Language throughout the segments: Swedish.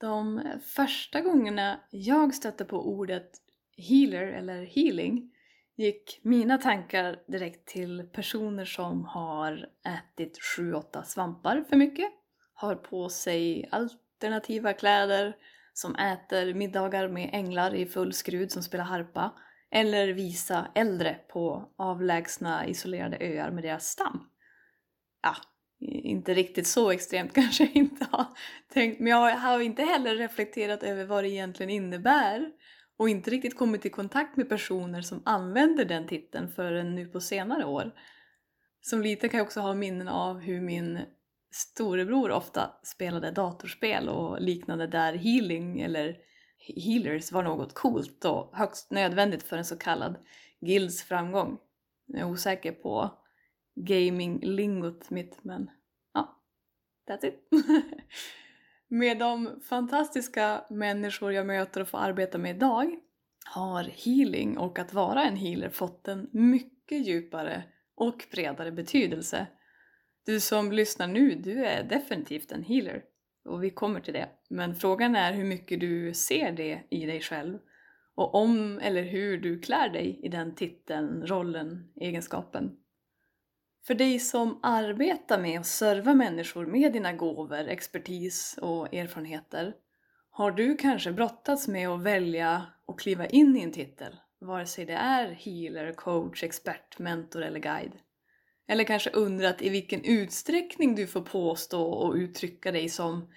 De första gångerna jag stötte på ordet healer eller healing gick mina tankar direkt till personer som har ätit 7-8 svampar för mycket, har på sig alternativa kläder, som äter middagar med änglar i full skrud som spelar harpa, eller visa äldre på avlägsna isolerade öar med deras stam. Ja, inte riktigt så extremt kanske jag inte har tänkt, men jag har inte heller reflekterat över vad det egentligen innebär och inte riktigt kommit i kontakt med personer som använder den titeln förrän nu på senare år. Som liten kan jag också ha minnen av hur min storebror ofta spelade datorspel och liknande där healing eller healers var något coolt och högst nödvändigt för en så kallad guilds framgång. Jag är osäker på gaming-lingot mitt men ja, that's it. med de fantastiska människor jag möter och får arbeta med idag har healing och att vara en healer fått en mycket djupare och bredare betydelse. Du som lyssnar nu, du är definitivt en healer och vi kommer till det. Men frågan är hur mycket du ser det i dig själv och om eller hur du klär dig i den titeln, rollen, egenskapen. För dig som arbetar med att serva människor med dina gåvor, expertis och erfarenheter har du kanske brottats med att välja och kliva in i en titel, vare sig det är healer, coach, expert, mentor eller guide. Eller kanske undrat i vilken utsträckning du får påstå och uttrycka dig som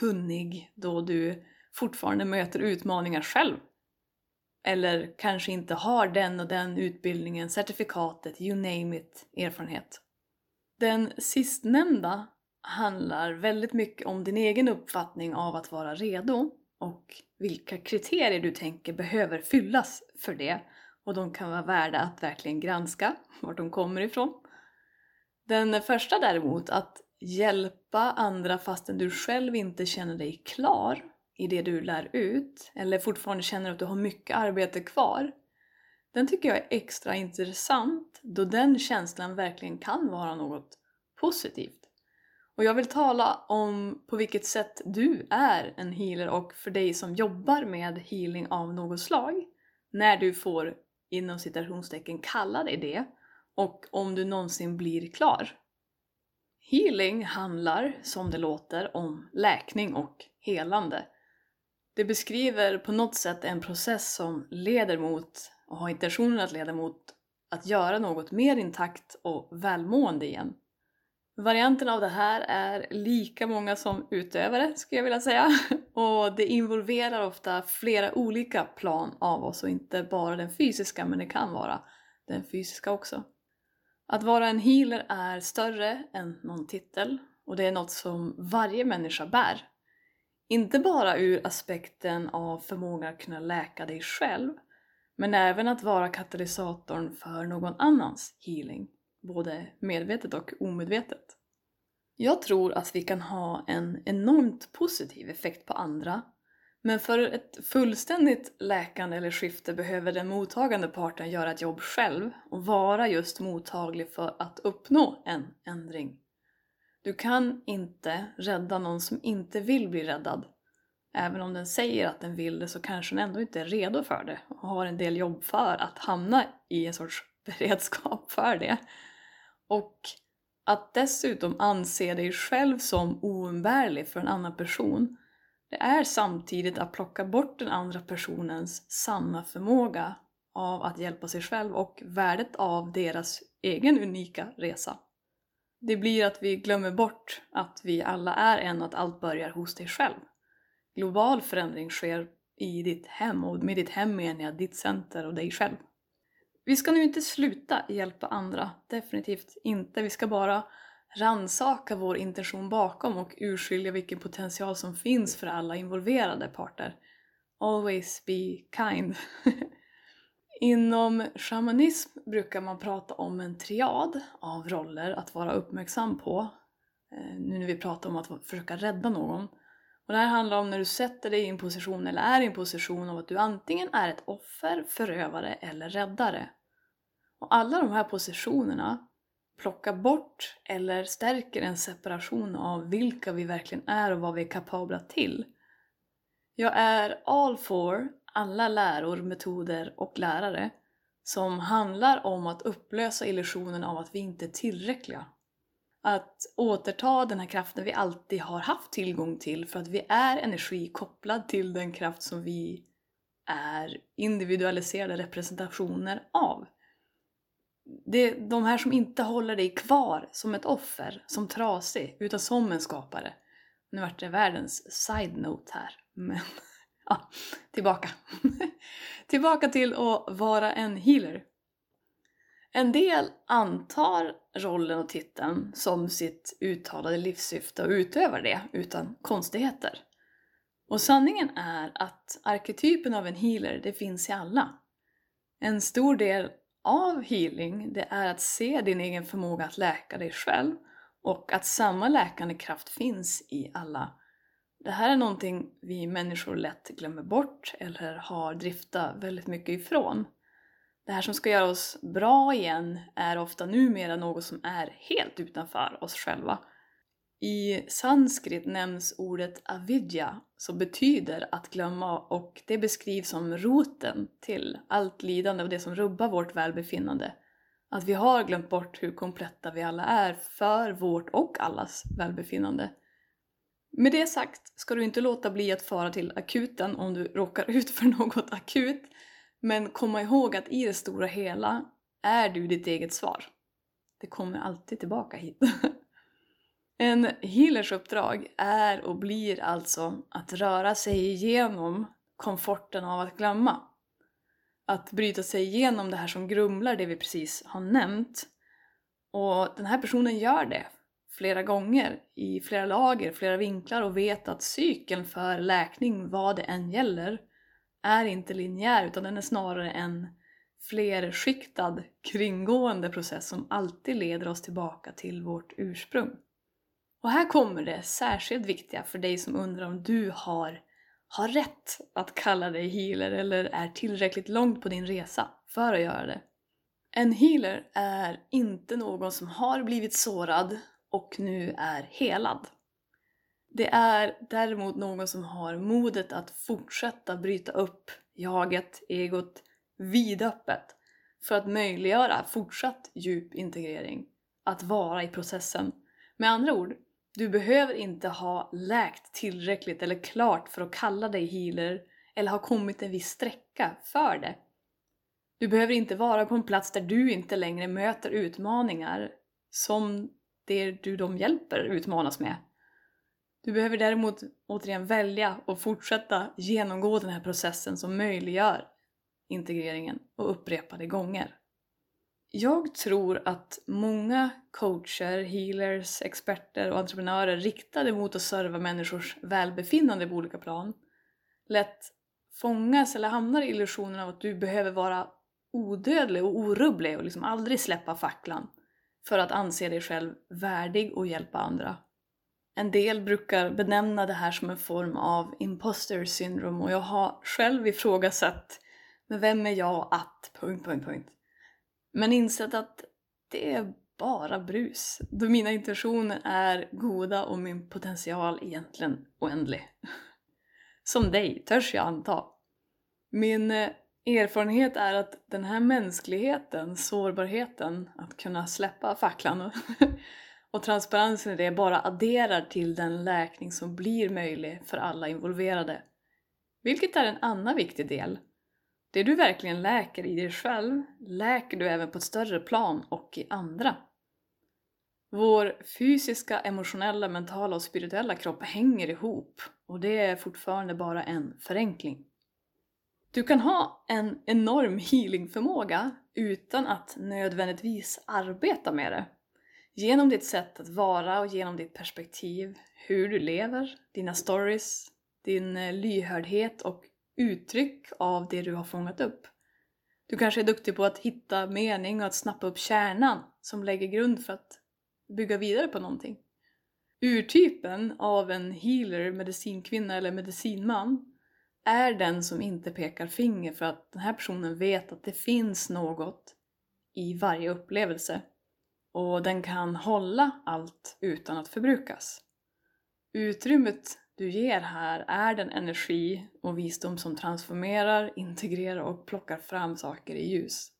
kunnig då du fortfarande möter utmaningar själv. Eller kanske inte har den och den utbildningen, certifikatet, you name it, erfarenhet. Den sistnämnda handlar väldigt mycket om din egen uppfattning av att vara redo och vilka kriterier du tänker behöver fyllas för det och de kan vara värda att verkligen granska vart de kommer ifrån. Den första däremot, att hjälpa andra fastän du själv inte känner dig klar i det du lär ut eller fortfarande känner att du har mycket arbete kvar. Den tycker jag är extra intressant då den känslan verkligen kan vara något positivt. Och jag vill tala om på vilket sätt du är en healer och för dig som jobbar med healing av något slag, när du får inom citationstecken kalla dig det och om du någonsin blir klar. Healing handlar, som det låter, om läkning och helande. Det beskriver på något sätt en process som leder mot, och har intentionen att leda mot, att göra något mer intakt och välmående igen. Varianten av det här är lika många som utövare skulle jag vilja säga och det involverar ofta flera olika plan av oss och inte bara den fysiska men det kan vara den fysiska också. Att vara en healer är större än någon titel och det är något som varje människa bär. Inte bara ur aspekten av förmåga att kunna läka dig själv men även att vara katalysatorn för någon annans healing både medvetet och omedvetet. Jag tror att vi kan ha en enormt positiv effekt på andra men för ett fullständigt läkande eller skifte behöver den mottagande parten göra ett jobb själv och vara just mottaglig för att uppnå en ändring. Du kan inte rädda någon som inte vill bli räddad. Även om den säger att den vill det så kanske den ändå inte är redo för det och har en del jobb för att hamna i en sorts beredskap för det. Och att dessutom anse dig själv som oumbärlig för en annan person Det är samtidigt att plocka bort den andra personens sanna förmåga av att hjälpa sig själv och värdet av deras egen unika resa. Det blir att vi glömmer bort att vi alla är en och att allt börjar hos dig själv. Global förändring sker i ditt hem och med ditt hem menar jag ditt center och dig själv. Vi ska nu inte sluta hjälpa andra, definitivt inte. Vi ska bara ransaka vår intention bakom och urskilja vilken potential som finns för alla involverade parter. Always be kind. Inom shamanism brukar man prata om en triad av roller att vara uppmärksam på. Eh, nu när vi pratar om att försöka rädda någon. Och det här handlar om när du sätter dig i en position eller är i en position av att du antingen är ett offer, förövare eller räddare. Och alla de här positionerna plockar bort eller stärker en separation av vilka vi verkligen är och vad vi är kapabla till. Jag är all for alla läror, metoder och lärare som handlar om att upplösa illusionen av att vi inte är tillräckliga. Att återta den här kraften vi alltid har haft tillgång till för att vi är energi kopplad till den kraft som vi är individualiserade representationer av. Det är de här som inte håller dig kvar som ett offer, som trasig, utan som en skapare. Nu vart det världens side-note här, men ja, tillbaka. tillbaka till att vara en healer. En del antar rollen och titeln som sitt uttalade livssyfte och utövar det utan konstigheter. Och sanningen är att arketypen av en healer, det finns i alla. En stor del av healing, det är att se din egen förmåga att läka dig själv och att samma läkande kraft finns i alla det här är någonting vi människor lätt glömmer bort eller har driftat väldigt mycket ifrån. Det här som ska göra oss bra igen är ofta numera något som är helt utanför oss själva. I sanskrit nämns ordet avidya som betyder att glömma och det beskrivs som roten till allt lidande och det som rubbar vårt välbefinnande. Att vi har glömt bort hur kompletta vi alla är för vårt och allas välbefinnande. Med det sagt ska du inte låta bli att fara till akuten om du råkar ut för något akut, men komma ihåg att i det stora hela är du ditt eget svar. Det kommer alltid tillbaka hit. En healers uppdrag är och blir alltså att röra sig igenom komforten av att glömma. Att bryta sig igenom det här som grumlar det vi precis har nämnt. Och den här personen gör det flera gånger i flera lager, flera vinklar och vet att cykeln för läkning, vad det än gäller, är inte linjär utan den är snarare en flerskiktad kringgående process som alltid leder oss tillbaka till vårt ursprung. Och här kommer det särskilt viktiga för dig som undrar om du har, har rätt att kalla dig healer eller är tillräckligt långt på din resa för att göra det. En healer är inte någon som har blivit sårad och nu är helad. Det är däremot någon som har modet att fortsätta bryta upp jaget, egot, vidöppet för att möjliggöra fortsatt djup integrering. Att vara i processen. Med andra ord, du behöver inte ha läkt tillräckligt eller klart för att kalla dig healer eller ha kommit en viss sträcka för det. Du behöver inte vara på en plats där du inte längre möter utmaningar som det du de hjälper utmanas med. Du behöver däremot återigen välja och fortsätta genomgå den här processen som möjliggör integreringen och upprepade gånger. Jag tror att många coacher, healers, experter och entreprenörer riktade mot att serva människors välbefinnande på olika plan lätt fångas eller hamnar i illusionen av att du behöver vara odödlig och orubblig och liksom aldrig släppa facklan för att anse dig själv värdig och hjälpa andra. En del brukar benämna det här som en form av imposter syndrome och jag har själv ifrågasatt men vem är jag att... Punkt, punkt, punkt. Men insett att det är bara brus, då mina intentioner är goda och min potential egentligen oändlig. Som dig, törs jag anta. Min eh, erfarenhet är att den här mänskligheten, sårbarheten, att kunna släppa facklan Och transparensen i det bara adderar till den läkning som blir möjlig för alla involverade. Vilket är en annan viktig del. Det du verkligen läker i dig själv läker du även på ett större plan och i andra. Vår fysiska, emotionella, mentala och spirituella kropp hänger ihop och det är fortfarande bara en förenkling. Du kan ha en enorm healingförmåga utan att nödvändigtvis arbeta med det. Genom ditt sätt att vara och genom ditt perspektiv, hur du lever, dina stories, din eh, lyhördhet och uttryck av det du har fångat upp. Du kanske är duktig på att hitta mening och att snappa upp kärnan som lägger grund för att bygga vidare på någonting. Urtypen av en healer, medicinkvinna eller medicinman är den som inte pekar finger för att den här personen vet att det finns något i varje upplevelse och den kan hålla allt utan att förbrukas. Utrymmet du ger här är den energi och visdom som transformerar, integrerar och plockar fram saker i ljus.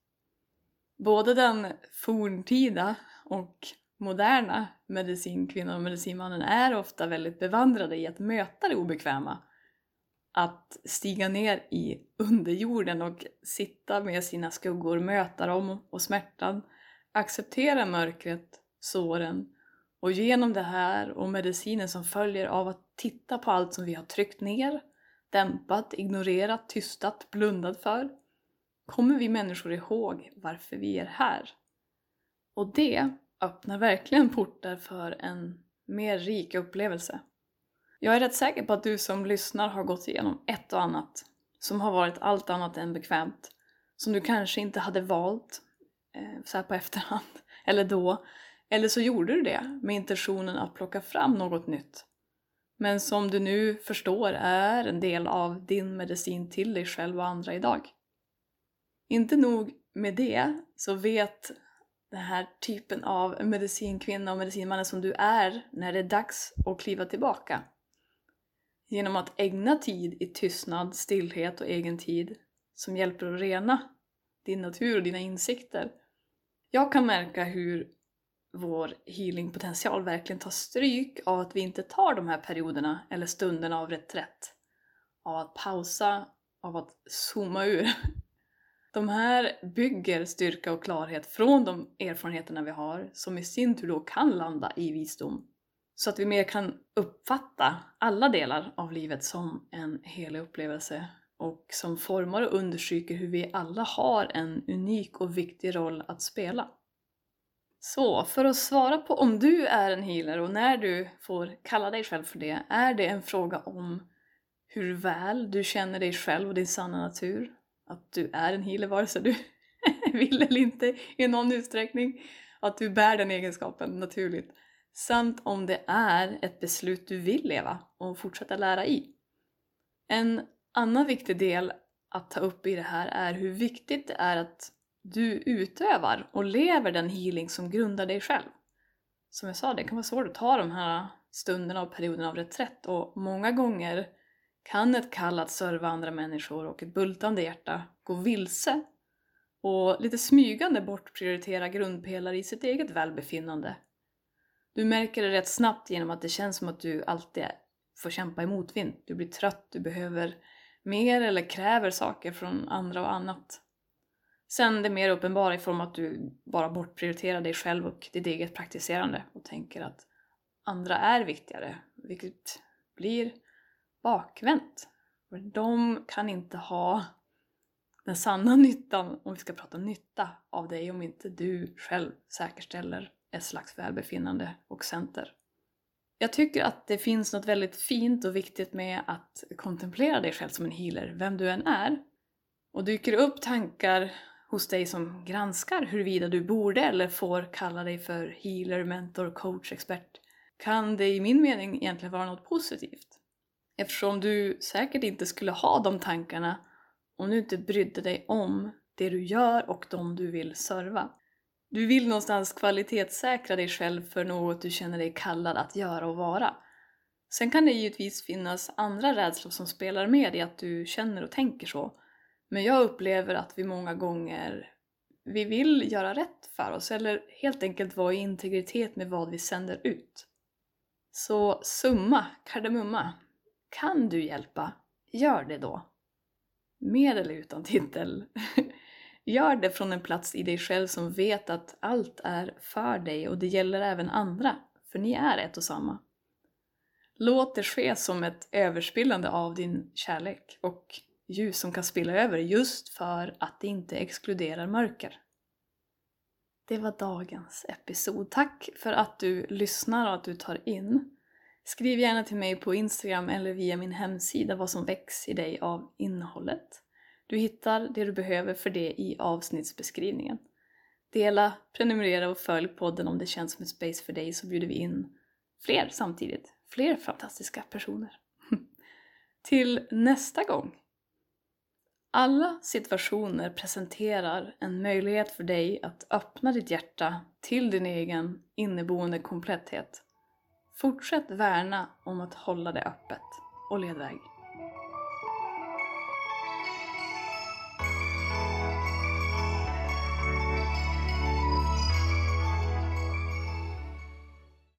Både den forntida och moderna medicinkvinnan och medicinmannen är ofta väldigt bevandrade i att möta det obekväma. Att stiga ner i underjorden och sitta med sina skuggor, möta dem och smärtan, acceptera mörkret, såren och genom det här och medicinen som följer av att titta på allt som vi har tryckt ner, dämpat, ignorerat, tystat, blundat för, kommer vi människor ihåg varför vi är här. Och det öppnar verkligen portar för en mer rik upplevelse. Jag är rätt säker på att du som lyssnar har gått igenom ett och annat som har varit allt annat än bekvämt, som du kanske inte hade valt eh, så här på efterhand, eller då, eller så gjorde du det med intentionen att plocka fram något nytt. Men som du nu förstår är en del av din medicin till dig själv och andra idag. Inte nog med det, så vet den här typen av medicinkvinna och medicinmannen som du är när det är dags att kliva tillbaka. Genom att ägna tid i tystnad, stillhet och egen tid som hjälper att rena din natur och dina insikter. Jag kan märka hur vår healingpotential verkligen tar stryk av att vi inte tar de här perioderna eller stunderna av reträtt. Av att pausa, av att zooma ur de här bygger styrka och klarhet från de erfarenheterna vi har, som i sin tur då kan landa i visdom. Så att vi mer kan uppfatta alla delar av livet som en helig upplevelse och som formar och understryker hur vi alla har en unik och viktig roll att spela. Så för att svara på om du är en healer och när du får kalla dig själv för det, är det en fråga om hur väl du känner dig själv och din sanna natur, att du är en healer vare sig du vill eller inte i någon utsträckning. Att du bär den egenskapen naturligt. Samt om det är ett beslut du vill leva och fortsätta lära i. En annan viktig del att ta upp i det här är hur viktigt det är att du utövar och lever den healing som grundar dig själv. Som jag sa, det kan vara svårt att ta de här stunderna och perioderna av reträtt och många gånger kan ett kall att serva andra människor och ett bultande hjärta gå vilse och lite smygande bortprioritera grundpelare i sitt eget välbefinnande. Du märker det rätt snabbt genom att det känns som att du alltid får kämpa i motvind. Du blir trött, du behöver mer eller kräver saker från andra och annat. Sen det mer uppenbara i form av att du bara bortprioriterar dig själv och ditt eget praktiserande och tänker att andra är viktigare, vilket blir bakvänt. För de kan inte ha den sanna nyttan, om vi ska prata nytta, av dig om inte du själv säkerställer ett slags välbefinnande och center. Jag tycker att det finns något väldigt fint och viktigt med att kontemplera dig själv som en healer, vem du än är. Och dyker upp tankar hos dig som granskar huruvida du borde eller får kalla dig för healer, mentor, coach, expert, kan det i min mening egentligen vara något positivt. Eftersom du säkert inte skulle ha de tankarna om du inte brydde dig om det du gör och de du vill serva. Du vill någonstans kvalitetssäkra dig själv för något du känner dig kallad att göra och vara. Sen kan det givetvis finnas andra rädslor som spelar med i att du känner och tänker så. Men jag upplever att vi många gånger vi vill göra rätt för oss eller helt enkelt vara i integritet med vad vi sänder ut. Så summa, kardemumma. Kan du hjälpa? Gör det då. Med eller utan titel. Gör det från en plats i dig själv som vet att allt är för dig och det gäller även andra, för ni är ett och samma. Låt det ske som ett överspillande av din kärlek och ljus som kan spilla över just för att det inte exkluderar mörker. Det var dagens episod. Tack för att du lyssnar och att du tar in. Skriv gärna till mig på Instagram eller via min hemsida vad som väcks i dig av innehållet. Du hittar det du behöver för det i avsnittsbeskrivningen. Dela, prenumerera och följ podden om det känns som ett space för dig så bjuder vi in fler samtidigt. Fler fantastiska personer. Till nästa gång! Alla situationer presenterar en möjlighet för dig att öppna ditt hjärta till din egen inneboende kompletthet. Fortsätt värna om att hålla det öppet och led väg.